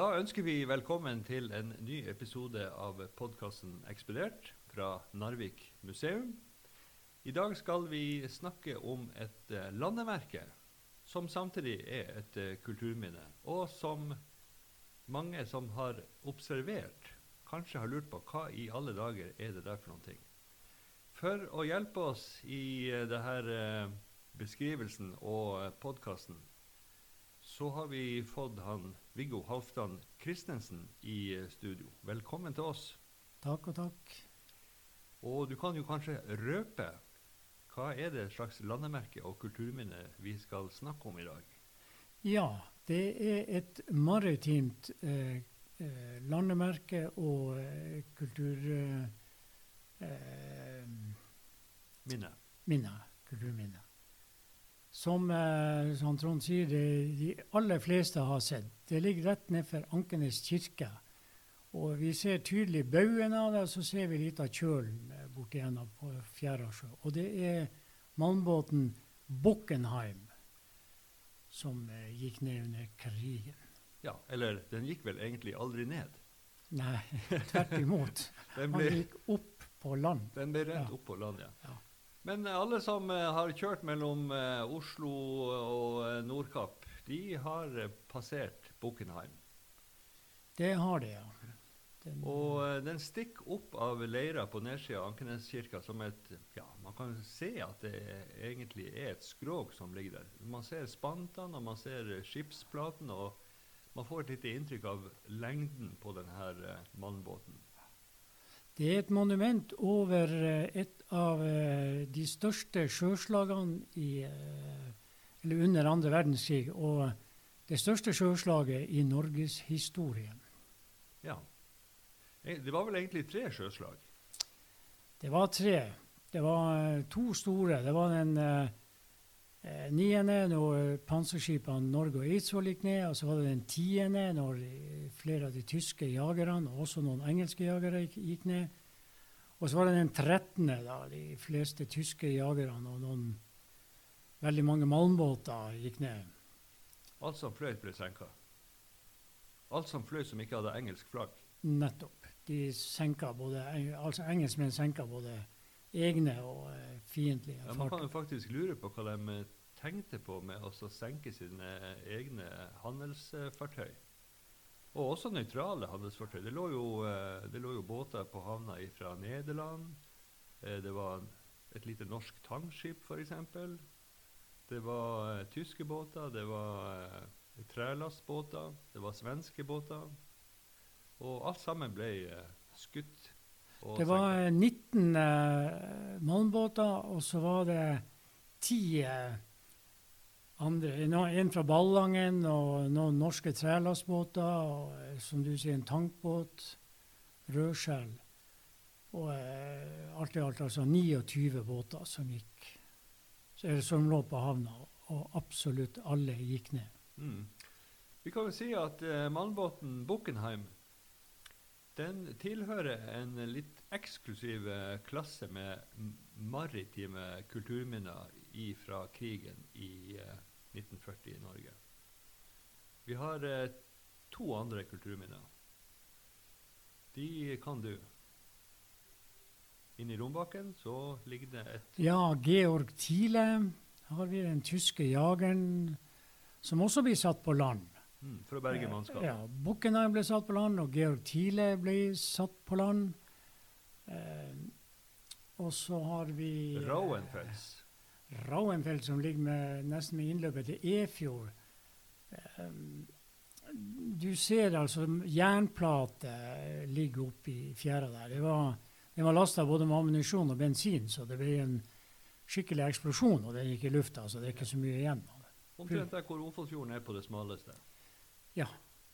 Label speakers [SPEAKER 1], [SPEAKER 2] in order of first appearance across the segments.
[SPEAKER 1] Da ønsker vi velkommen til en ny episode av podkasten Ekspedert fra Narvik museum. I dag skal vi snakke om et eh, landemerke som samtidig er et eh, kulturminne, og som mange som har observert, kanskje har lurt på hva i alle dager er det der for noen ting. For å hjelpe oss i uh, denne beskrivelsen og podkasten, så har vi fått han Viggo Halvdan Christensen i uh, studio. Velkommen til oss.
[SPEAKER 2] Takk og takk.
[SPEAKER 1] Og du kan jo kanskje røpe hva er det slags landemerke og kulturminne vi skal snakke om i dag?
[SPEAKER 2] Ja, det er et maritimt eh, eh landemerke og eh, kultur...
[SPEAKER 1] Eh, minne.
[SPEAKER 2] Minne. Kulturminne. Som, eh, som Trond sier, det, de aller fleste har sett. Det ligger rett nedfor Ankenes kirke. Og vi ser tydelig baugen av det, og så ser vi litt av kjølen eh, borti enden på Fjærasjø. Og det er malmbåten Bockenheim som eh, gikk ned under krigen.
[SPEAKER 1] Ja, eller den gikk vel egentlig aldri ned?
[SPEAKER 2] Nei, tvert imot. den ble, Han gikk opp på land.
[SPEAKER 1] Den ble rent ja. opp på land, ja. ja. Men eh, alle som uh, har kjørt mellom uh, Oslo og uh, Nordkapp, de har passert Bukkenheim?
[SPEAKER 2] Det har de, ja.
[SPEAKER 1] Den, og den stikker opp av leira på nedsida av Ankeneskirka som et Ja, man kan se at det egentlig er et skrog som ligger der. Man ser spantene, og man ser skipsplaten, og man får et lite inntrykk av lengden på denne malmbåten.
[SPEAKER 2] Det er et monument over uh, et av de største sjøslagene i, under andre verdenskrig, og det største sjøslaget i norgeshistorien.
[SPEAKER 1] Ja. Eh, det var vel egentlig tre sjøslag?
[SPEAKER 2] Det var tre. Det var to store. Det var den uh, niende når panserskipene Norge og Eidsvoll gikk ned. Og så var det den tiende når flere av de tyske jagerne og også noen engelske jagere gikk ned. Og så var det den trettende, da de fleste tyske jagerne og noen veldig mange malmbåter gikk ned.
[SPEAKER 1] Alt som fløyt, ble senka? Alt som fløy som ikke hadde engelsk flagg?
[SPEAKER 2] Nettopp de senka både, altså engelskmenn senka både egne og uh, fiendtlige
[SPEAKER 1] ja, Man kan jo faktisk lure på hva de eh, tenkte på med å senke sine egne handelsfartøy. Og også nøytrale handelsfartøy. Det lå jo, det lå jo båter på havna fra Nederland. Det var et lite norsk tangskip, f.eks. Det var tyske båter. Det var trelastbåter. Det var svenske båter. Og alt sammen ble skutt.
[SPEAKER 2] Det var 19 uh, eh, malmbåter, og så var det ti uh, andre. En fra Ballangen og noen norske trelastbåter. Og som du sier, en tankbåt. Rødskjell. Og alt i alt altså 29 båter som gikk som lå på havna, og absolutt alle gikk ned. Mm.
[SPEAKER 1] Vi kan vel si at uh, malmbåten Bockenheim den tilhører en litt eksklusiv eh, klasse med maritime kulturminner fra krigen i uh, eh, 1940 i Norge. Vi har uh, to andre kulturminner. De kan du. Inne i Rombaken så ligger det et
[SPEAKER 2] Ja, Georg Thiele har vi, den tyske jageren, som også blir satt på land.
[SPEAKER 1] Mm, for å berge eh, mannskap.
[SPEAKER 2] Ja. Bukkenheim ble satt på land, og Georg Thiele ble satt på land. Eh, og så har vi
[SPEAKER 1] Rauenfels.
[SPEAKER 2] Eh, Rauenfels, som ligger med, nesten med innløpet til Efjord. Eh, du ser altså jernplate ligge oppi fjæra der. Det var, den var lasta både med ammunisjon og bensin, så det ble en skikkelig eksplosjon, og den gikk i lufta, så det er ikke så mye igjen av det.
[SPEAKER 1] Omtrent der hvor Ofotfjorden er på det smaleste.
[SPEAKER 2] Ja.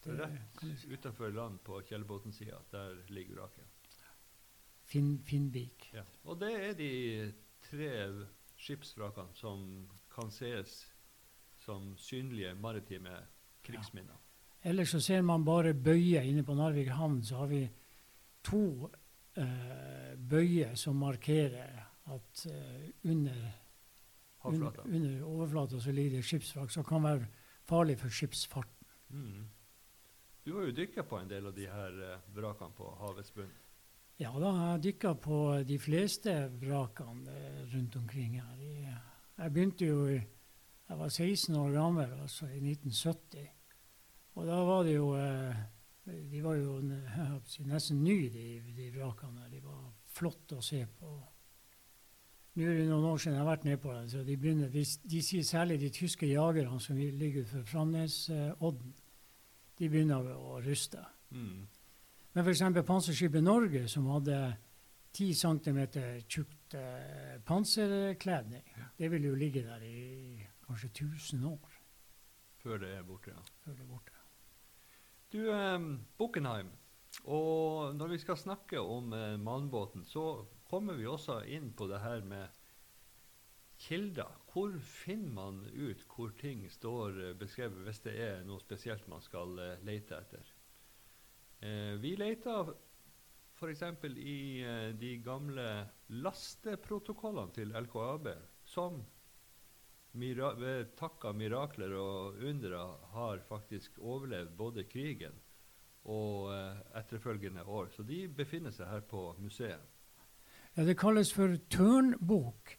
[SPEAKER 1] Det, Rett utenfor land på Kjellbotn-sida, der ligger vraket.
[SPEAKER 2] Finn, Finnvik.
[SPEAKER 1] Ja. Og det er de tre skipsvrakene som kan ses som synlige maritime krigsminner.
[SPEAKER 2] Ja. Ellers så ser man bare bøyer inne på Narvik havn. Så har vi to eh, bøyer som markerer at eh, under, under, under overflata så ligger det skipsvrak som kan være farlig for skipsfart. Mm.
[SPEAKER 1] Du har jo dykka på en del av de her eh, vrakene på havets bunn.
[SPEAKER 2] Ja da, jeg dykka på de fleste vrakene eh, rundt omkring her. Jeg begynte jo Jeg var 16 år gammel, altså i 1970. Og da var det jo eh, De var jo nesten nye, de, de vrakene. De var flotte å se på. Nå er det noen år siden jeg har vært nede på det. så De, begynner, de, de sier særlig de tyske jagerne som ligger utenfor Framnesodden, de begynner å ruste.
[SPEAKER 1] Mm.
[SPEAKER 2] Men f.eks. panserskipet Norge, som hadde 10 cm tjukt eh, panserkledning, det vil jo ligge der i kanskje 1000 år
[SPEAKER 1] Før det er borte, ja.
[SPEAKER 2] før det er borte.
[SPEAKER 1] Du, eh, Buchenheim, Og når vi skal snakke om eh, malmbåten, så kommer vi også inn på det her med kilder. Hvor finner man ut hvor ting står eh, beskrevet, hvis det er noe spesielt man skal eh, lete etter? Eh, vi leter f.eks. i de gamle lasteprotokollene til LKAB, som mira ved takk av mirakler og undre har faktisk overlevd både krigen og etterfølgende år. Så de befinner seg her på museet.
[SPEAKER 2] Ja, det kalles for tørnbok.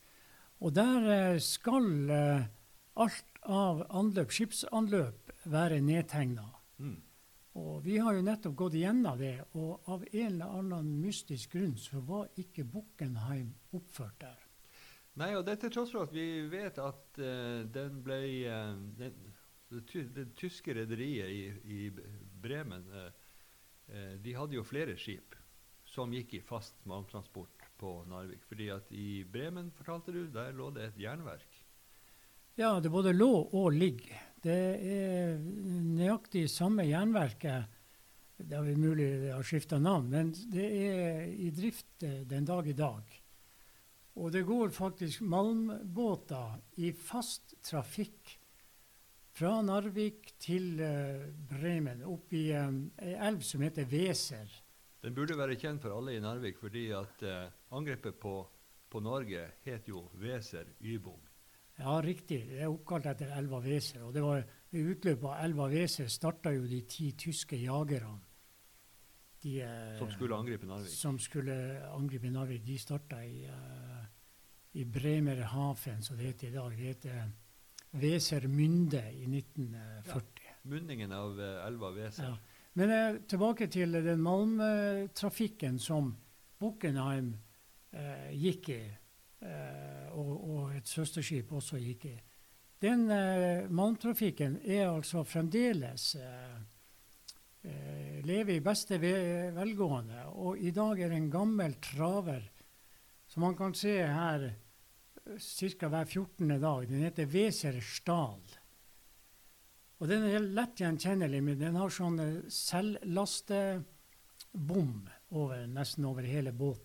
[SPEAKER 2] Og der eh, skal eh, alt av anløp, skipsanløp være nedtegna.
[SPEAKER 1] Mm.
[SPEAKER 2] Og vi har jo nettopp gått igjennom det, og av en eller annen mystisk grunn så var ikke Bukkenheim oppført der.
[SPEAKER 1] Nei, og det til tross for at vi vet at uh, den ble uh, den, det, ty det tyske rederiet i, i Bremen uh, De hadde jo flere skip som gikk i fast malmtransport på Narvik. fordi at i Bremen, fortalte du, der lå det et jernverk.
[SPEAKER 2] Ja, det både lå og ligger. Det er nøyaktig samme jernverket. Det er mulig det har skifta navn, men det er i drift eh, den dag i dag. Og det går faktisk malmbåter i fast trafikk fra Narvik til eh, Bremen, opp i ei elv som heter Weser.
[SPEAKER 1] Den burde være kjent for alle i Narvik, fordi at eh, angrepet på, på Norge het jo Weser Ybom.
[SPEAKER 2] Ja, riktig. Det er oppkalt etter elva Weser. Og det var ved utløpet av elva Weser starta jo de ti tyske jagerne. De, eh,
[SPEAKER 1] Som skulle angripe Narvik.
[SPEAKER 2] Som skulle angripe Narvik. De starta i, eh, i Bremerhaven, som det heter i dag. Det heter Wesermünde i 1940.
[SPEAKER 1] Ja, Munningen av eh, elva Weser.
[SPEAKER 2] Ja. Men eh, tilbake til den malmtrafikken som Buchenheim eh, gikk i, eh, og, og et søsterskip også gikk i. Den eh, malmtrafikken er altså fremdeles eh, eh, lever i beste velgående. Og i dag er det en gammel traver som man kan se her ca. hver 14. dag. Den heter Weser Stahl. Og den er lett gjenkjennelig, men den har sånn eh, selvlastebom over, nesten over hele båten.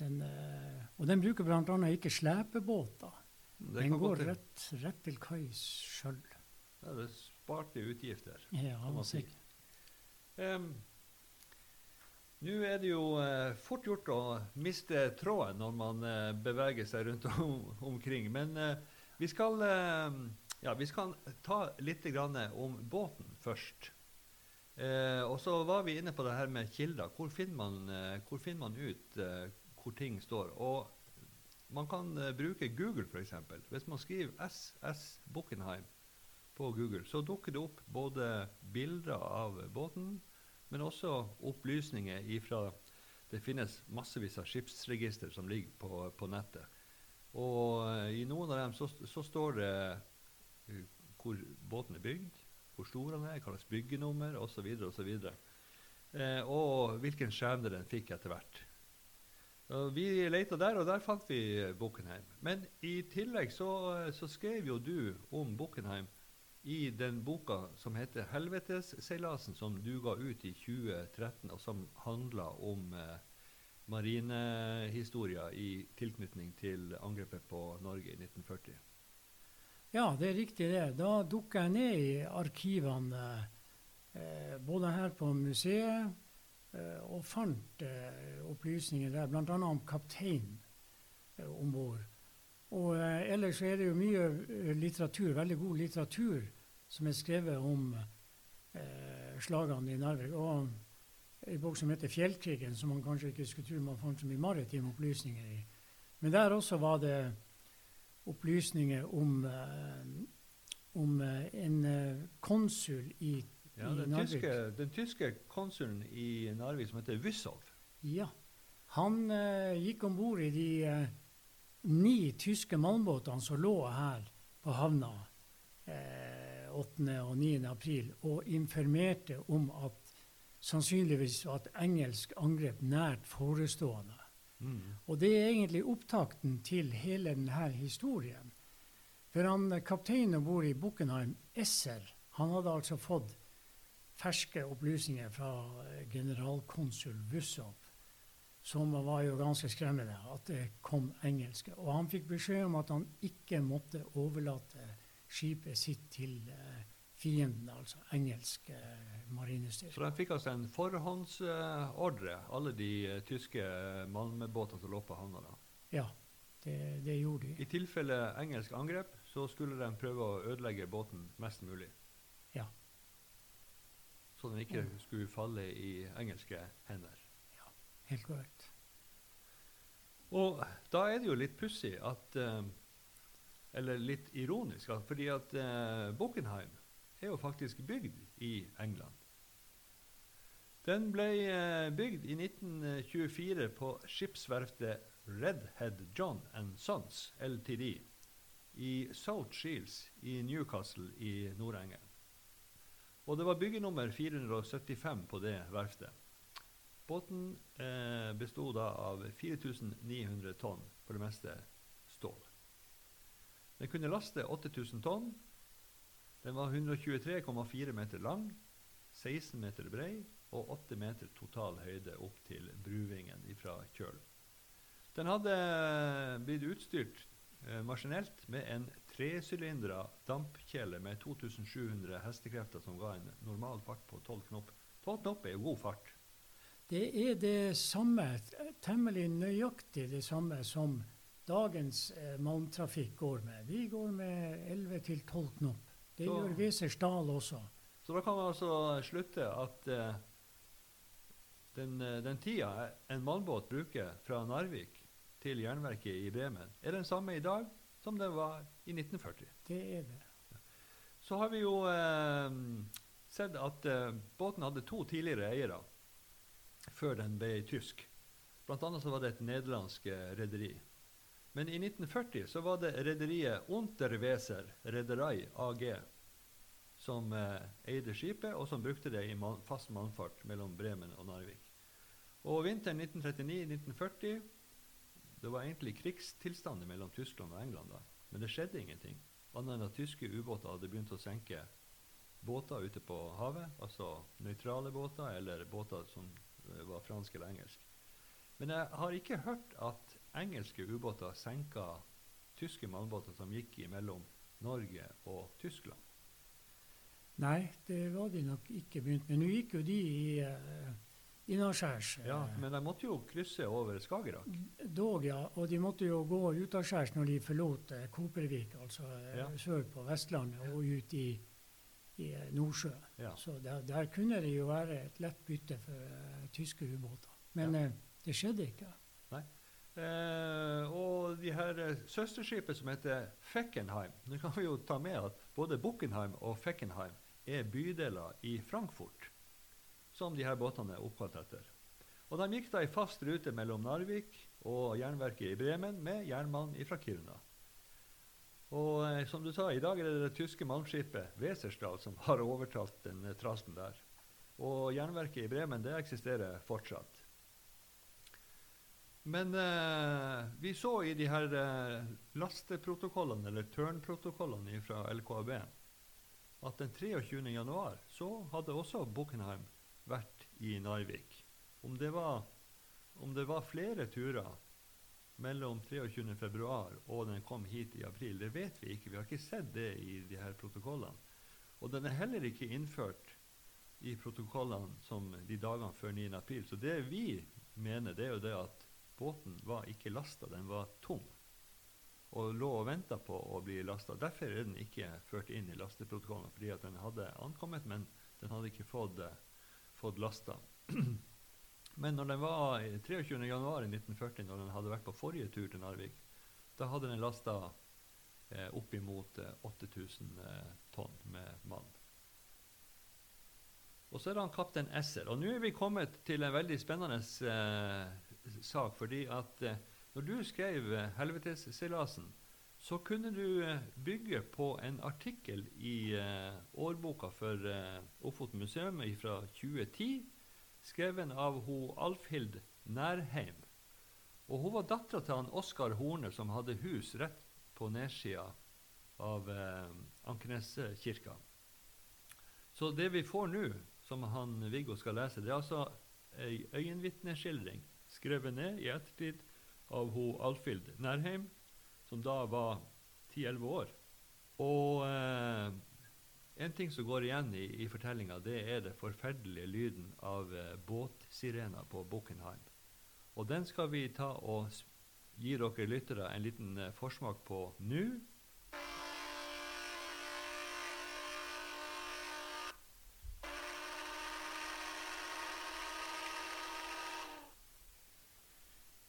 [SPEAKER 2] Den, eh, og den bruker bl.a. ikke slepebåter. Den går rett, rett til kais sjøl.
[SPEAKER 1] Ja, det er sparte utgifter.
[SPEAKER 2] Ja,
[SPEAKER 1] det
[SPEAKER 2] sikkert.
[SPEAKER 1] Em, Nå er det jo uh, fort gjort å miste tråden når man uh, beveger seg rundt om, omkring. Men uh, vi, skal, ja, vi skal ta litt om båten først. Eh, og så var vi inne på det her med kilder. Hvor finner man, eh, hvor finner man ut eh, hvor ting står? Og man kan eh, bruke Google, f.eks. Hvis man skriver SS Buckenheim på Google, så dukker det opp både bilder av båten, men også opplysninger ifra Det finnes massevis av skipsregister som ligger på, på nettet. Og eh, i noen av dem så, så står det hvor båten er bygd, hvor stor den er, hva slags byggenummer osv. osv. Eh, og hvilken skjebne den fikk etter hvert. Og vi leita der, og der fant vi Buchenheim. Men i tillegg så, så skrev jo du om Buchenheim i den boka som heter 'Helvetesseilasen', som du ga ut i 2013, og som handla om eh, marinehistorier i tilknytning til angrepet på Norge i 1940.
[SPEAKER 2] Ja, det er riktig det. Da dukka jeg ned i arkivene eh, både her på museet eh, og fant eh, opplysninger der, bl.a. om kapteinen eh, om bord. Og eh, ellers er det jo mye eh, litteratur, veldig god litteratur, som er skrevet om eh, slagene i Narvik. Og ei bok som heter 'Fjellkrigen', som man kanskje ikke skulle tro man fant så mye maritime opplysninger i. Men der også var det opplysninger om, eh, om eh, en eh, konsul i,
[SPEAKER 1] Ja,
[SPEAKER 2] i
[SPEAKER 1] den,
[SPEAKER 2] Narvik.
[SPEAKER 1] tyske, den tyske konsulen i Narvik som heter Wyssow.
[SPEAKER 2] Ja. Han gikk om bord i de ni tyske malmbåtene som lå her på havna eh, 8. og 9. april, og informerte om at sannsynligvis var et engelsk angrep nært forestående. Og det er egentlig opptakten til hele denne historien. For han, kapteinen om bord i Buchenheim, Esser, han hadde altså fått ferske opplysninger fra eh, generalkonsul Wussow, som var jo ganske skremmende, at det kom engelske. Og han fikk beskjed om at han ikke måtte overlate skipet sitt til eh, fienden, altså engelsk eh, marinestyrke.
[SPEAKER 1] Så de fikk altså en forhåndsordre, alle de eh, tyske malmebåtene som lå på havna. da.
[SPEAKER 2] Ja, det, det gjorde de.
[SPEAKER 1] I tilfelle engelsk angrep, så skulle de prøve å ødelegge båten mest mulig.
[SPEAKER 2] Ja.
[SPEAKER 1] Så den ikke skulle falle i engelske hender.
[SPEAKER 2] Ja, Helt korrekt.
[SPEAKER 1] Og da er det jo litt pussig at eh, Eller litt ironisk, fordi at eh, Buckenheim er jo faktisk bygd i England. Den ble eh, bygd i 1924 på skipsverftet Redhead John and Sons Ltd. i South Shields i Newcastle i Nord-England. Og det var byggenummer 475 på det verftet. Båten eh, bestod da av 4900 tonn, for det meste stål. Den kunne laste 8000 tonn. Den var 123,4 meter lang, 16 meter brei og 8 meter total høyde opp til bruvingen fra kjøl. Den hadde blitt utstyrt eh, maskinelt med en tresylindra dampkjele med 2700 hestekrefter som ga en normal fart på 12 knop. 12 knop er god fart.
[SPEAKER 2] Det er det samme, temmelig nøyaktig det samme som dagens eh, malmtrafikk går med. Vi går med 11-12 knop. Det
[SPEAKER 1] Så-
[SPEAKER 2] gjør Wesers Stahl også.
[SPEAKER 1] Så da kan man altså slutte at eh, den, eh, den tida en malmbåt bruker fra Narvik til jernverket i Bremen, er den samme i dag som den var i 1940.
[SPEAKER 2] Det er det.
[SPEAKER 1] Så har vi jo eh, sett at eh, båten hadde to tidligere eiere før den ble tysk. Blant annet så var det et nederlandsk eh, rederi. Men i 1940 så var det rederiet Unterweser Rederei AG som eh, eide skipet, og som brukte det i man fast mannfart mellom Bremen og Narvik. Og vinteren 1939-1940 Det var egentlig krigstilstander mellom Tyskland og England da, men det skjedde ingenting. Annet enn at tyske ubåter hadde begynt å senke båter ute på havet, altså nøytrale båter eller båter som eh, var fransk eller engelsk. Men jeg har ikke hørt at engelske ubåter senka tyske malmbåter som gikk mellom Norge og Tyskland.
[SPEAKER 2] Nei, det var de nok ikke begynt med. Nå gikk jo de i uh, innaskjærs. eh,
[SPEAKER 1] Ja, men de måtte jo krysse over Skagerrak.
[SPEAKER 2] Dog, ja. Og de måtte jo gå utaskjærs når de forlot eh, Kopervik, altså eh,
[SPEAKER 1] Ja.
[SPEAKER 2] sør på Vestlandet, og ut i, i eh, Nordsjøen.
[SPEAKER 1] Ja.
[SPEAKER 2] Så der, der kunne det jo være et lett bytte for eh, tyske ubåter. Men
[SPEAKER 1] Ja.
[SPEAKER 2] eh, det skjedde ikke.
[SPEAKER 1] Eh, og de her eh, søsterskipet som heter Feckenheim Nå kan vi jo ta med at både Buckenheim og Feckenheim er bydeler i Frankfurt, som de her båtene er oppkalt etter. Og De gikk da i fast rute mellom Narvik og jernverket i Bremen med jernmann fra Kiruna. Og eh, som du sa, i dag er det det tyske malmskipet Weserstad som har overtalt den trasten trassen der. Og jernverket i Bremen det eksisterer fortsatt. Men eh, vi så i de her eh, lasteprotokollene, eller tørnprotokollene fra LKAB, at den 23. januar så hadde også Buckenheim vært i Narvik. Om det var, om det var flere turer mellom 23. februar og den kom hit i april, det vet vi ikke. Vi har ikke sett det i de her protokollene. Og den er heller ikke innført i protokollene som de dagene før 9. april. Så det vi mener, det er jo det at båten var ikke lasta, den var tom. Og lå og venta på å bli lasta. Derfor er den ikke ført inn i lasteprotokollen, fordi at den hadde ankommet, men Den hadde ikke fått, eh, fått lasta. Men når den var 23.1.1940, når den hadde vært på forrige tur til Narvik, da hadde den lasta eh, oppimot eh, 8000 eh, tonn med mann. Og så er han kaptein Esser. Og nå er vi kommet til en veldig spennende eh, sak. fordi at eh, når du skrev eh, 'Helvetesseilasen', så kunne du eh, bygge på en artikkel i eh, årboka for eh, Ofoten museum fra 2010, skrevet av ho Alfhild Nærheim. Og hun var dattera til han Oskar Horne, som hadde hus rett på nedsida av eh, Ankeneskirka. Så det vi får nå, som han Viggo skal lese, det er altså ei øyenvitneskildring skrevet ned i ettertid av ho Alfhild Nærheim, som da var 10-11 år. Og eh, en ting som går igjen i, i fortellinga, det er det forferdelige lyden av eh, båtsirener på Buchenheim. Og den skal vi ta og gi dere lyttere en liten eh, forsmak på nå.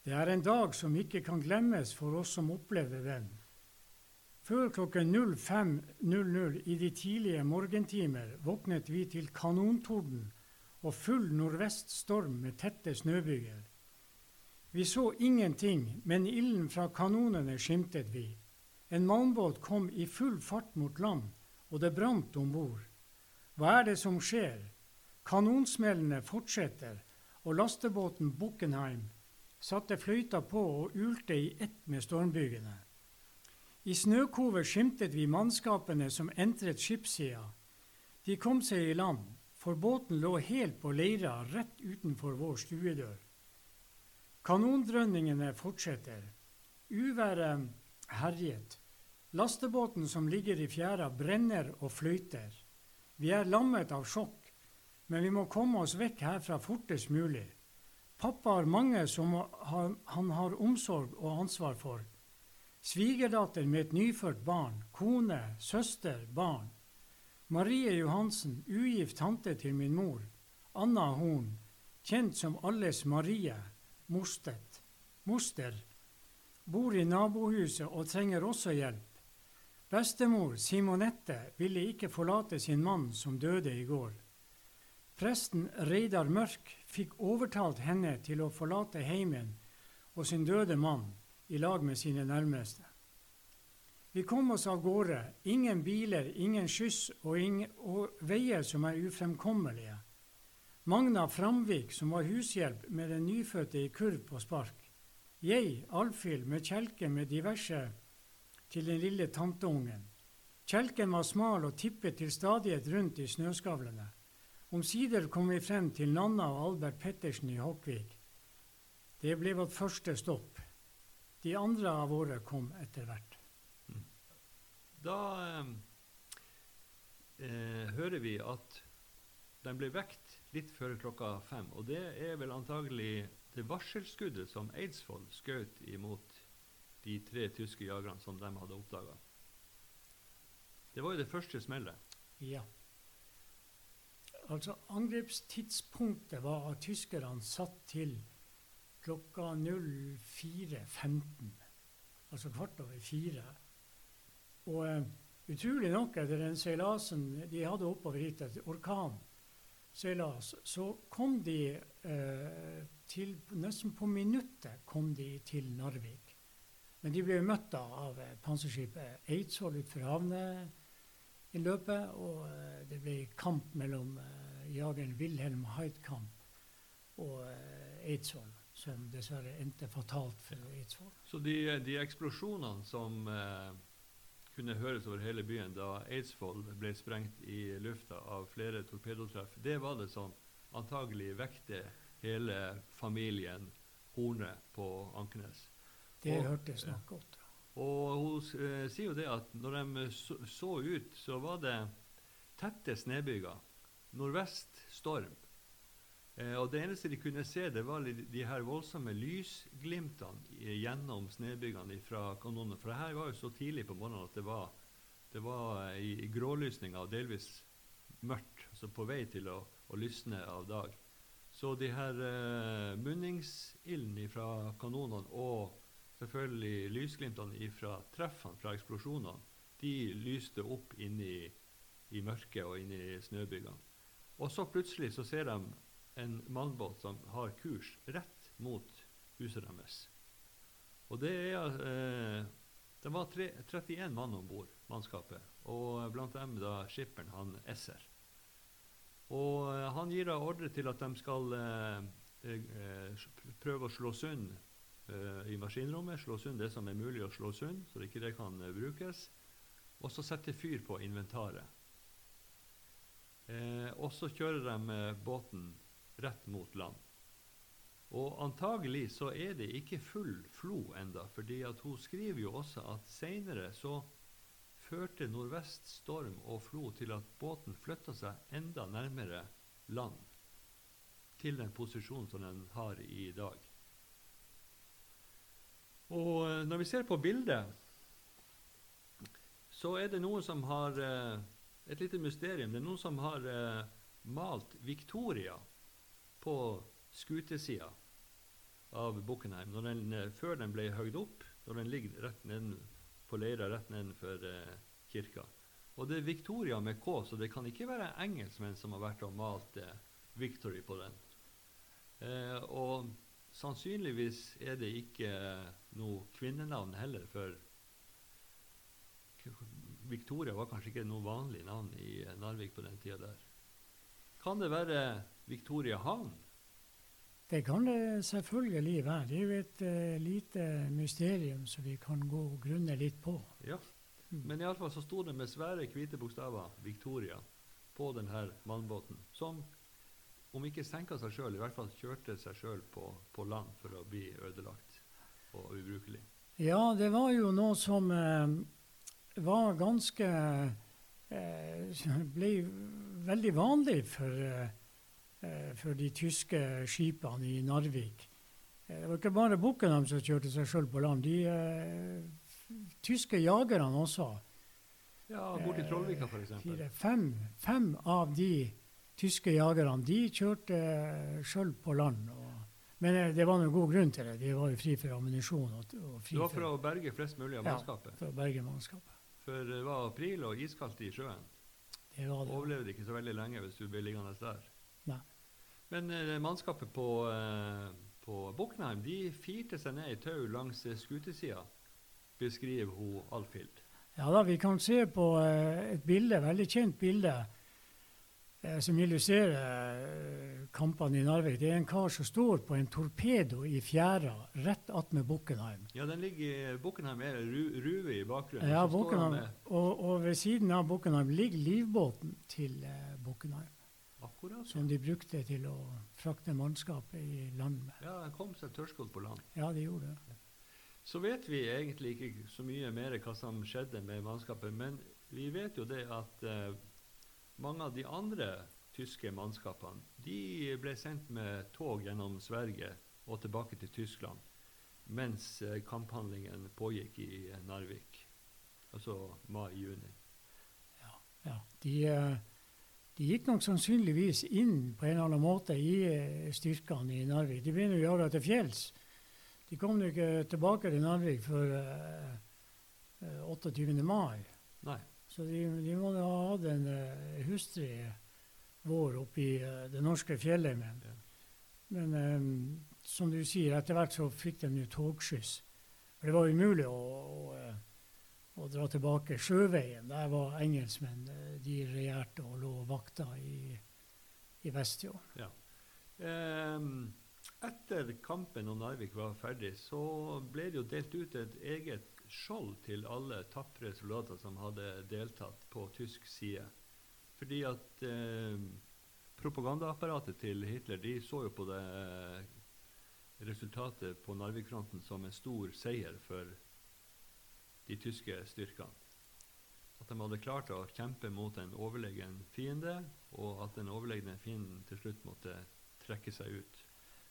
[SPEAKER 2] Det er en dag som ikke kan glemmes for oss som opplevde den. Før klokken 05.00 i de tidlige morgentimer våknet vi til kanontorden og full nordveststorm med tette snøbyger. Vi så ingenting, men ilden fra kanonene skimtet vi. En malmbåt kom i full fart mot land, og det brant om bord. Hva er det som skjer? Kanonsmellene fortsetter, og lastebåten Buckenheim satte fløyta på og ulte i ett med stormbygene. I snøkover skimtet vi mannskapene som entret skipssida. De kom seg i land, for båten lå helt på leira rett utenfor vår stuedør. Kanondrønningene fortsetter. Uværet herjet. Lastebåten som ligger i fjæra, brenner og fløyter. Vi er lammet av sjokk, men vi må komme oss vekk herfra fortest mulig. Pappa har mange som han har omsorg og ansvar for. Svigerdatter med et nyfødt barn, kone, søster, barn. Marie Johansen, ugift tante til min mor. Anna Horn, kjent som alles Marie, Morstedt. Moster. Bor i nabohuset og trenger også hjelp. Bestemor, Simonette, ville ikke forlate sin mann som døde i går. Presten Reidar Mørk fikk overtalt henne til å forlate heimen og sin døde mann i lag med sine nærmeste. Vi kom oss av gårde. Ingen biler, ingen skyss og, ingen, og veier som er ufremkommelige. Magna Framvik, som var hushjelp med den nyfødte i kurv på spark. Jeg, Alfhild, med kjelke med diverse til den lille tanteungen. Kjelken var smal og tippet til stadighet rundt i snøskavlene. Omsider kom vi frem til Nanna og Albert Pettersen i Håkvik. Det ble vårt første stopp. De andre av våre kom etter hvert.
[SPEAKER 1] Da eh, eh, hører vi at den ble vekt litt før klokka fem. Og det er vel antagelig det varselskuddet som Eidsvoll skjøt imot de tre tyske jagerne som de hadde oppdaga. Det var jo det første smellet.
[SPEAKER 2] Ja. Altså, angrepstidspunktet var at tyskerne satt til klokka 04.15. Altså kvart over fire. Og uh, utrolig nok, etter den seilasen de hadde oppover hit, etter orkanseilas, så kom de uh, til Nesten på minuttet kom de til Narvik. Men de ble møtt av eh, panserskipet Eidsvoll utenfor havneinnløpet, og eh, det ble kamp mellom eh, jageren Wilhelm Heidkamp og eh, Eidsvoll, som dessverre endte fatalt for Eidsvoll.
[SPEAKER 1] Så de, de eksplosjonene som eh, kunne høres over hele byen da Eidsvoll ble sprengt i lufta av flere torpedotreff, det var det som antagelig vekte hele familien Horne på Ankenes.
[SPEAKER 2] Det hørtes nok godt.
[SPEAKER 1] Og hun eh, sier jo det at når de så, så ut, så var det tette snøbyger. Nordvest storm. Eh, og det eneste de kunne se, det var de her voldsomme lysglimtene gjennom snøbygene fra kanonene. For det her var jo så tidlig på morgenen at det var, det var eh, i, i grålysninga og delvis mørkt. Så altså på vei til å, å lysne av dag. Så de her eh, munningsilden fra kanonene og selvfølgelig lysglimtene fra treffene fra eksplosjonene, de lyste opp inni i, mørket og inni i snøbygene. Og så plutselig så ser de en mannbåt som har kurs rett mot huset deres. Og det er eh, Det var tre, 31 mann om bord, mannskapet, og blant dem da skipperen, han Esser. Og eh, han gir da ordre til at de skal eh, eh, prøve å slå sund i maskinrommet. Slå sund det som er mulig å slå sund, så ikke det kan eh, brukes. Og så sette fyr på inventaret. Eh, og så kjører de båten rett mot land. Og antagelig så er det ikke full flo enda, fordi at hun skriver jo også at seinere så førte nordvest storm og flo til at båten flytta seg enda nærmere land. Til den posisjonen som den har i dag. Og eh, når vi ser på bildet, så er det noen som har eh, Et lite mysterium. Det er noen som har eh, malt Victoria på skutesida av Bukkenheim, den, før den ble høgd opp, når den ligger rett neden på leira rett nedenfor kirka. Og det er Victoria med K, så det kan ikke være engelskmenn som har vært og malt eh, Victory på den. Eh, og sannsynligvis er det ikke noe kvinnenavn heller, for Victoria var kanskje ikke noe vanlig navn i Narvik på den tida der. Kan det være Victoria Havn?
[SPEAKER 2] Det kan det selvfølgelig være. Det er jo et uh, lite mysterium som vi kan gå og grunne litt på.
[SPEAKER 1] Ja, mm. men iallfall så sto det med svære, hvite bokstaver 'Victoria' på denne mannbåten. Som om ikke senka seg sjøl, i hvert fall kjørte seg sjøl på, på, land for å bli ødelagt og ubrukelig.
[SPEAKER 2] Ja, det var jo noe som eh, var ganske eh, ble veldig vanlig for Eh, for de tyske skipene i Narvik. Eh, det var ikke bare Bukkenham som kjørte seg sjøl på land. De eh, tyske jagerne også.
[SPEAKER 1] Ja, borti Trollvika f.eks.
[SPEAKER 2] Fem, fem av de tyske jagerne de kjørte sjøl på land. Og, men det var noen god grunn til det. De var jo fri for ammunisjon. Og, og
[SPEAKER 1] fri det var for å berge flest mulig av mannskapet?
[SPEAKER 2] Ja, for å berge mannskapet.
[SPEAKER 1] For det var april og iskaldt i sjøen.
[SPEAKER 2] Det var det.
[SPEAKER 1] Overlevde ikke så veldig lenge hvis du ble liggende der.
[SPEAKER 2] Nei.
[SPEAKER 1] Men eh, mannskapet på, eh, på Buknheim de firte seg ned i tau langs eh, skutesida, beskriver hun Alfhild.
[SPEAKER 2] Ja da, vi kan se på eh, et bilde, veldig kjent bilde eh, som illustrerer eh, kampene i Narvik. Det er en kar som står på en torpedo i fjæra rett attmed Bukkenheim.
[SPEAKER 1] Ja, den ligger, Bukkenheim er ru, ruve i bakgrunnen.
[SPEAKER 2] Ja, Bukkenheim, og, og, ved siden av Bukkenheim ligger livbåten til Bukkenheim.
[SPEAKER 1] Akkurat,
[SPEAKER 2] som de brukte til å frakte mannskapet i land med.
[SPEAKER 1] Ja, den kom seg tørrskodd på land.
[SPEAKER 2] Ja, de gjorde det.
[SPEAKER 1] Så vet vi egentlig ikke så mye mer hva som skjedde med mannskapet, men vi vet jo det at uh, mange av de andre tyske mannskapene de ble sendt med tog gjennom Sverige og tilbake til Tyskland mens uh, kamphandlingen pågikk i uh, Narvik, altså mai-juni.
[SPEAKER 2] Ja, ja. De... Uh, de gikk nok sannsynligvis inn på en eller annen måte i eh, styrkene i Narvik. De begynner å jage til fjells. De kom jo ikke tilbake til Narvik før uh, eh, 28. Eh, mai.
[SPEAKER 1] Nei.
[SPEAKER 2] Så de, de må ha hatt en uh, hustrig vår oppe i uh, det norske fjellet. Men, ja. men um, som du sier, etter hvert så fikk de jo togskyss. For det var umulig å, å å dra tilbake sjøveien. Der var engelskmenn. Eh, de regjerte og lå vakta i, i Vestfjorden.
[SPEAKER 1] Ja. Um, etter kampen og Narvik var ferdig, så ble det jo delt ut et eget skjold til alle tapre soldater som hadde deltatt på tysk side. Fordi at eh, propagandaapparatet til Hitler de så jo på det eh, resultatet på Narvik-fronten som en stor seier for de tyske styrkene. At de hadde klart å kjempe mot en overlegen fiende, og at den overlegne fienden til slutt måtte trekke seg ut.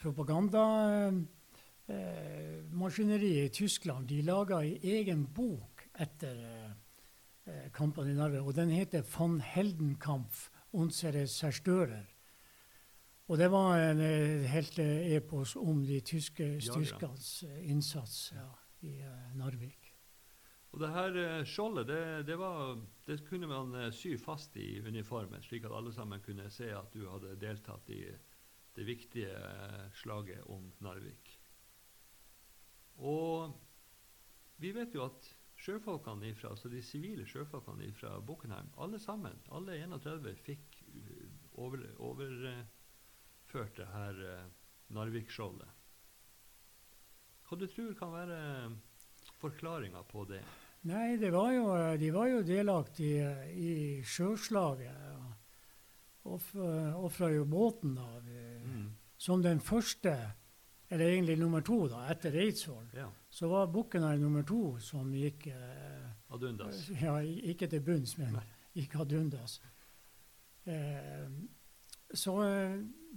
[SPEAKER 2] Propagandamaskineriet eh, i Tyskland de laga ei egen bok etter eh, kampene i Narve, og den heter 'Von Heldenkampf Unsere Zerstörer. Og det var en eh, helt eh, epos om de tyske styrkenes eh, innsats ja, i eh, Narvik.
[SPEAKER 1] Og det her eh, skjoldet det, det, var, det kunne man eh, sy fast i uniformen, slik at alle sammen kunne se at du hadde deltatt i det viktige eh, slaget om Narvik. Og vi vet jo at sjøfolkene ifra, altså de sivile sjøfolkene fra Bockenheim, alle sammen, alle 31, fikk uh, over, overført det her uh, Narvik-skjoldet. Hva du tror kan være forklaringa på det?
[SPEAKER 2] Nei, det var jo, de var jo delaktige i sjøslaget. Ofra jo båten da,
[SPEAKER 1] Mm.
[SPEAKER 2] som den første, eller egentlig nummer to da, etter Eidsvoll.
[SPEAKER 1] Ja,
[SPEAKER 2] Så var Bukkenheim nummer to som gikk eh,
[SPEAKER 1] ad undas.
[SPEAKER 2] ja, ikke til bunns, men
[SPEAKER 1] Nei.
[SPEAKER 2] gikk ad undas. Eh, så eh,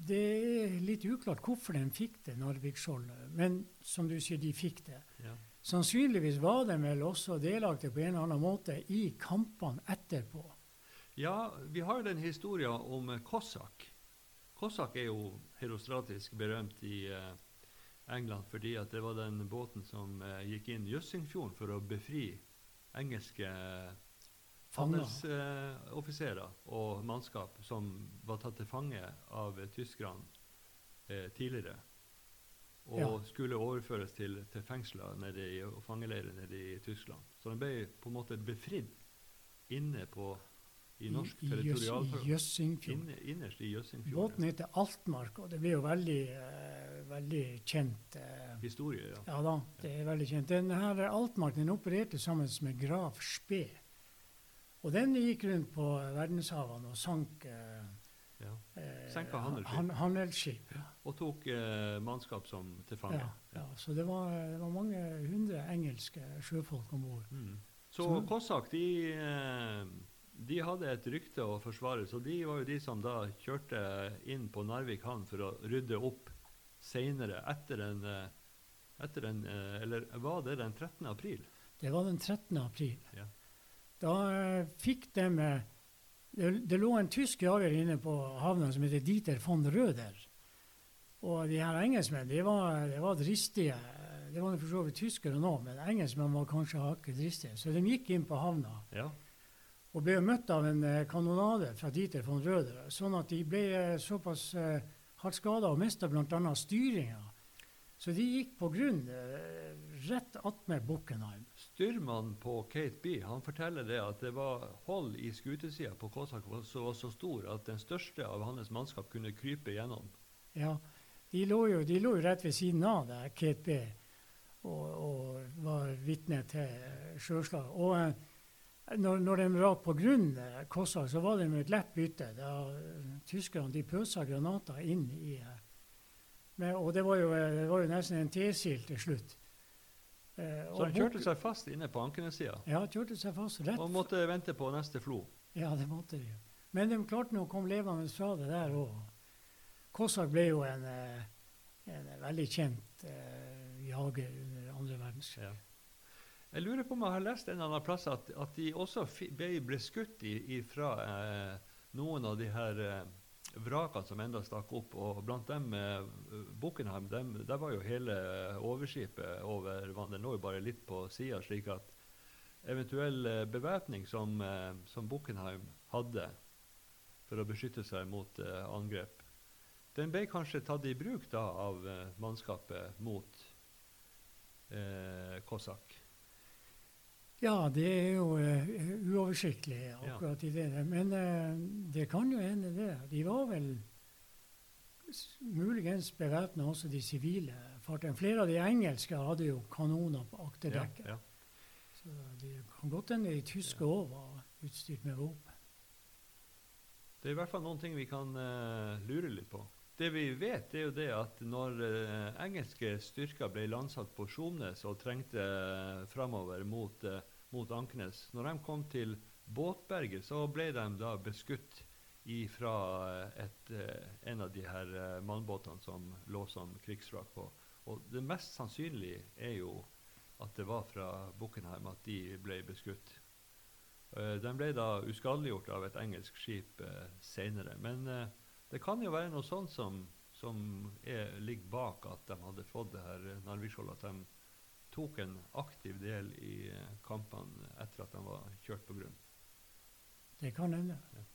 [SPEAKER 2] det er litt uklart hvorfor de fikk det Narvik-skjoldet. Men som du sier, de fikk det.
[SPEAKER 1] Ja.
[SPEAKER 2] Sannsynligvis var de vel også delaktige på en eller annen måte i kampene etterpå.
[SPEAKER 1] Ja, vi har jo den historien om Kossak. Cossack er jo herostratisk berømt i eh, England fordi det var den båten som eh, gikk inn Jøssingfjorden for å befri engelske handelsoffiserer eh, og mannskap som var tatt til fange av eh, tyskerne tidligere. Og
[SPEAKER 2] Ja.
[SPEAKER 1] skulle overføres til, til fengsler i, og fangeleirer nede i Tyskland. Så de ble på en måte befridd inne på i norsk
[SPEAKER 2] i, territorial Jøssingfjorden.
[SPEAKER 1] Innerst i Jøssingfjorden.
[SPEAKER 2] Båten heter Altmark, og det blir jo veldig, uh, veldig kjent. Uh,
[SPEAKER 1] Historie, ja.
[SPEAKER 2] ja da, det er veldig kjent. Den her Altmark den opererte sammen med Grav Spee. Og den gikk rundt på verdenshavene og sank uh,
[SPEAKER 1] ja. Senka handelsskip.
[SPEAKER 2] han- handelsskip.
[SPEAKER 1] Og tok eh, mannskap som til fange.
[SPEAKER 2] Ja, ja. Så det var, det var mange hundre engelske sjøfolk om bord.
[SPEAKER 1] Mm. Så
[SPEAKER 2] Så-
[SPEAKER 1] Kossak de, eh, de hadde et rykte å forsvare, så de var jo de som da kjørte inn på Narvik havn for å rydde opp seinere, etter en, eh, etter en eh, Eller var det den 13. april?
[SPEAKER 2] Det var den 13. april.
[SPEAKER 1] Ja.
[SPEAKER 2] Da eh, fikk de det, det lå en tysk jager inne på havna som heter Dieter von Røder. Og de her engelskmennene de var, de var dristige. Det var for så vidt tyskere nå, men engelskmennene var kanskje hakket dristige. Så de gikk inn på havna
[SPEAKER 1] Ja.
[SPEAKER 2] Og ble møtt av en eh, kanonade fra Dieter von Røder. Sånn at de ble eh, såpass eh, hardt skada og mista bl.a. styringa. Så de gikk på grunn rett attmed Bockenheim.
[SPEAKER 1] Styrmannen på Kate B han forteller det at det var hold i skutesida på Kåsak som var så stor at den største av hans mannskap kunne krype gjennom.
[SPEAKER 2] Ja, de lå jo, de lå jo rett ved siden av der, Kate B, og, og var vitne til sjøslag. Og når, når de var på grunn, eh, Kossak, så var det med et lett bytte. Da eh, Tyskerne de pøsa granater inn i med, Og det var, jo, eh, det var jo nesten en tesil til slutt. Eh,
[SPEAKER 1] Så han kjørte seg fast inne på Ankenesida
[SPEAKER 2] Ja, kjørte seg fast rett
[SPEAKER 1] og måtte vente på neste flo.
[SPEAKER 2] Ja, det måtte de. Men de klarte nå å komme levende fra det der òg. Kossak ble jo en, eh, en veldig kjent eh, jager under andre verdenskrig.
[SPEAKER 1] Ja. Jeg lurer på om jeg har lest en eller annen plass at, at de også ble, ble skutt i, fra eh, noen av de her eh, vrakene som enda stakk opp. Og blant dem eh, Bockenheim, dem, der var jo hele overskipet over vann. Den lå jo bare litt på sida, slik at eventuell eh, bevæpning som, eh, som Bockenheim hadde for å beskytte seg mot eh, angrep, den ble kanskje tatt i bruk da av eh, mannskapet mot eh, Cossack.
[SPEAKER 2] Ja, det er jo uh, uoversiktlig akkurat i det. der. Men uh, det kan jo hende, det. De var vel muligens bevæpna også de sivile fartøyene. Flere av de engelske hadde jo kanoner på akterdekket.
[SPEAKER 1] Ja, ja.
[SPEAKER 2] Så det kan godt hende de tyske òg var utstyrt med våpen.
[SPEAKER 1] Det er i hvert fall noen ting vi kan uh, lure litt på. Det vi vet, er jo det at når engelske styrker ble landsatt på Skjomnes og trengte uh, framover mot, eh, mot Ankenes Når de kom til Båtberget, så ble de da beskutt fra eh, en av de her eh, mannbåtene som lå som krigsvrak på. Og det mest sannsynlige er jo at det var fra Bukkenheim at de ble beskutt. De ble da uskadeliggjort av et engelsk skip uh, senere. Men det kan jo være noe sånt som, som er, ligger bak at de hadde fått det her Narvikskjoldet. At de tok en aktiv del i uh, kampene etter at de var kjørt på grunn.
[SPEAKER 2] Det kan hende.
[SPEAKER 1] Ja.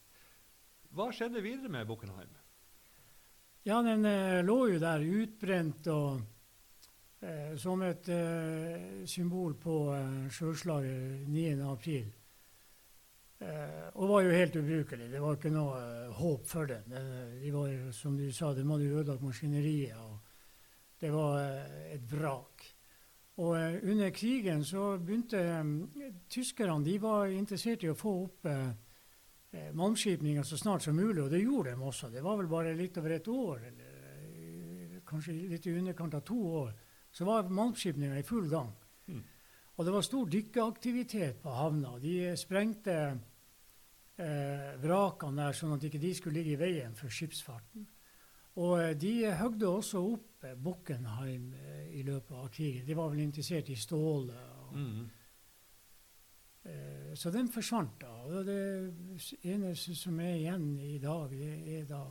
[SPEAKER 1] Hva skjedde videre med Buchenheim?
[SPEAKER 2] Ja, den lå jo der utbrent og som et symbol på sjøslaget 9.4. Eh, og var jo helt ubrukelig. Det var ikke noe uh, håp for den. De var, som du sa, de hadde ødelagt maskineriet. og Det var et vrak. Og under krigen så begynte um, tyskerne de var interessert i å få opp malmskipninga så snart som mulig, og det gjorde de også. Det var vel bare litt over et år, eller kanskje litt i underkant av to år, så var malmskipninga i full gang. Mm. Og det var stor dykkeaktivitet på havna. De sprengte eh, vrakene der, sånn at ikke de skulle ligge i veien for skipsfarten. Og eh, de høgde også opp eh, Bockenheim eh, i løpet av krigen. De var vel interessert i stålet. Mm. Eh, så den forsvant da. Og det eneste som er igjen i dag, det er da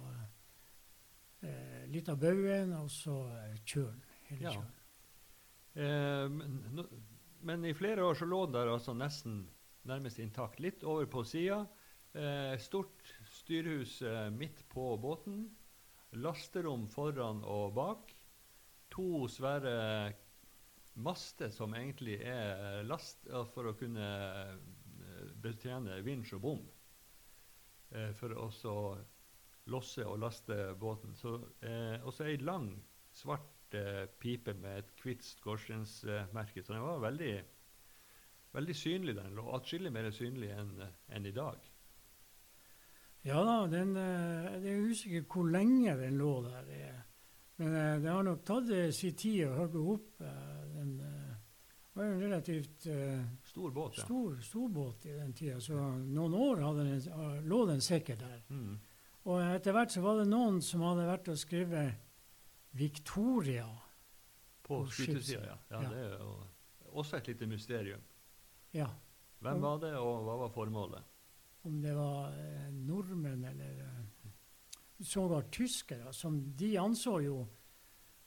[SPEAKER 2] eh, litt av baugen og så kjølen. Hele ja. Eh,
[SPEAKER 1] men, no, men, i flere år så lå den der altså nesten nærmest intakt. Litt over på sida. Eh, stort styrhus midt på båten. Lasterom foran og bak. To svære master som egentlig er last for å kunne eh, betjene vinsj og bom. Eh, for å losse og laste båten. Så, eh, også ei lang, svart eh, pipe med et hvitt skorstensmerke. Så den var veldig, veldig synlig. den lå Atskillig mer synlig enn en i dag.
[SPEAKER 2] Ja da, den, det er usikker hvor lenge den lå der. Men eh, det har nok tatt sin tid å hogge opp. Eh, den var jo en relativt
[SPEAKER 1] stor, båt,
[SPEAKER 2] ja. stor, stor båt i den tida. Så noen år den, lå den sikkert der. Mm. Og etter hvert så var det noen som hadde vært og skrevet Victoria.
[SPEAKER 1] På, på skutesida, ja. ja. Det er jo også et lite mysterium.
[SPEAKER 2] Ja.
[SPEAKER 1] Hvem var det, og hva var formålet?
[SPEAKER 2] om det var eh, nordmenn eller eh, sågar tyskere, som de anså jo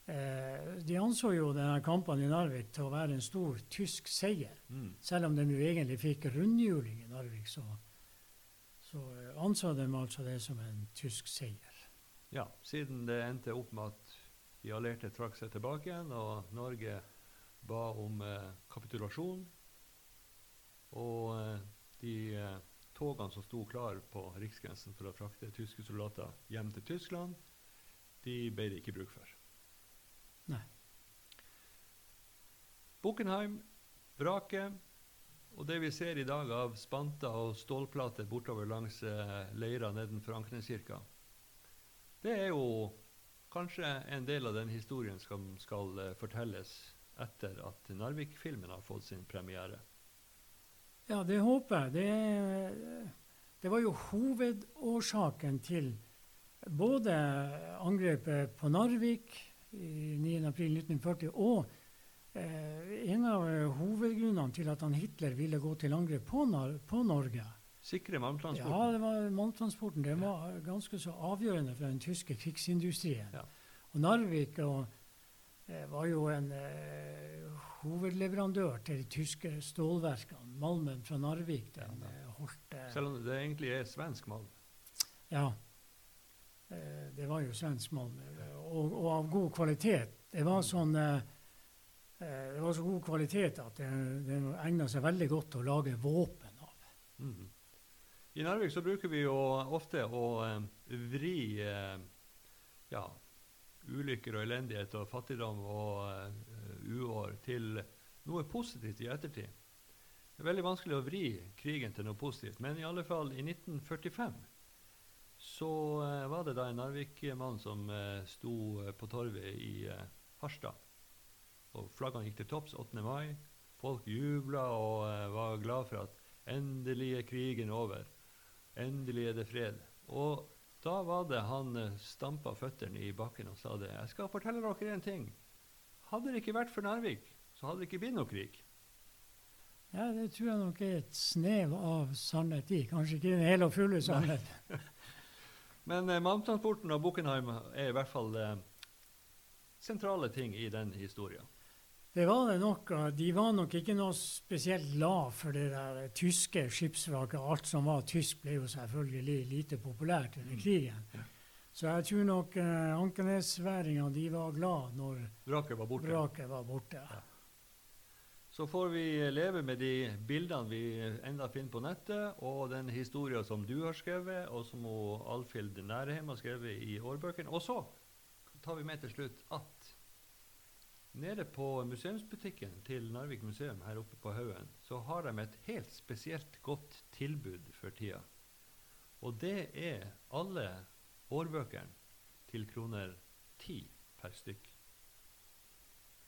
[SPEAKER 2] eh, De anså jo denne kampen i Narvik til å være en stor tysk seier. Mm. Selv om de jo egentlig fikk rundhjuling i Narvik, så, så eh, anså de altså det som en tysk seier.
[SPEAKER 1] Ja, siden det endte opp med at de allierte trakk seg tilbake igjen, og Norge ba om eh, kapitulasjon. Og eh, de togene som sto klar på riksgrensen for å frakte tyske soldater hjem til Tyskland, de ble det ikke bruk for.
[SPEAKER 2] Nei.
[SPEAKER 1] Buchenheim, vraket, og det vi ser i dag av spanter og stålplater bortover langs eh, leira nedenfor Ankeneskirka, det er jo kanskje en del av den historien som skal eh, fortelles etter at Narvik-filmen har fått sin premiere.
[SPEAKER 2] Ja, det håper jeg. Det, det var jo hovedårsaken til både angrepet på Narvik i 9.4.1940 og eh, en av hovedgrunnene til at han Hitler ville gå til angrep på, på Norge.
[SPEAKER 1] Sikre malmtransporten?
[SPEAKER 2] Ja, det var malmtransporten. Den var ganske så avgjørende for den tyske krigsindustrien. Ja. Og Narvik og, eh, var jo en eh, hovedleverandør til de tyske stålverkene. Malmen fra Narvik den ja, holdt
[SPEAKER 1] eh, Selv om det egentlig er svensk malm?
[SPEAKER 2] Ja. Eh, det var jo svensk malm. Og, og, av god kvalitet. Det var sånn eh, det var så god kvalitet at det, det egna seg veldig godt til å lage våpen av. Mm.
[SPEAKER 1] I Narvik så bruker vi jo ofte å vri ja, ulykker og elendighet og fattigdom og uår til noe positivt i ettertid. Det er veldig vanskelig å vri krigen til noe positivt, men i alle fall i 1945 så uh, var det da en Narvik-mann som uh, sto på torvet i Harstad. Og flaggene gikk til topps 8. mai. Folk jubla og var glad for at endelig er krigen over. Endelig er det fred. Og da var det han stampa føttene i bakken og sa det. Jeg skal fortelle dere en ting. Hadde det ikke vært for Narvik, så hadde det ikke blitt noe krig.
[SPEAKER 2] Ja, det tror jeg nok er et snev av sannhet i. Kanskje ikke den hele og fulle sannhet.
[SPEAKER 1] Men eh, malmtransporten og Buchenheim er i hvert fall eh, sentrale ting i den historien.
[SPEAKER 2] Det var det nok. De var nok ikke noe spesielt glad for det der tyske skipsvraket. Alt som var tysk, ble jo selvfølgelig lite populært under krigen.
[SPEAKER 1] Ja.
[SPEAKER 2] Så jeg tror nok eh, Ankenesværingene de var glad når
[SPEAKER 1] Vraket var borte.
[SPEAKER 2] vraket var borte.
[SPEAKER 1] Ja. Så får vi leve med de bildene vi enda finner på nettet, og den historien som du har skrevet, og som Alfhild Nærheim har skrevet i årbøkene. Og så tar vi med til slutt at nede på museumsbutikken til Narvik museum her oppe på Haugen, så har de et helt spesielt godt tilbud for tida. Og det er alle årbøkene til kroner ti per stykk.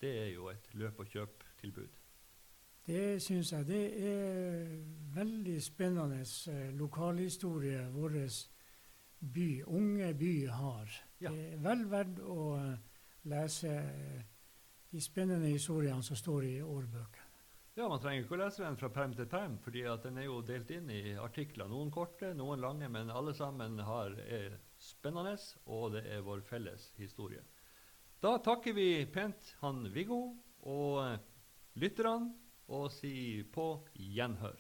[SPEAKER 1] Det er jo et løp og kjøp-tilbud.
[SPEAKER 2] Det syns jeg. Det er veldig spennende eh, lokalhistorie vår by, unge by har.
[SPEAKER 1] Ja.
[SPEAKER 2] Det er vel verdt å eh, lese eh, de spennende historiene som står i årbøkene.
[SPEAKER 1] Ja, Man trenger ikke å lese den fra perm til perm, fordi den er jo delt inn i artikler. Noen korte, noen lange, men alle sammen har, er spennende, og det er vår felles historie. Da takker vi pent han Viggo og eh, lytterne, og sier på gjenhør.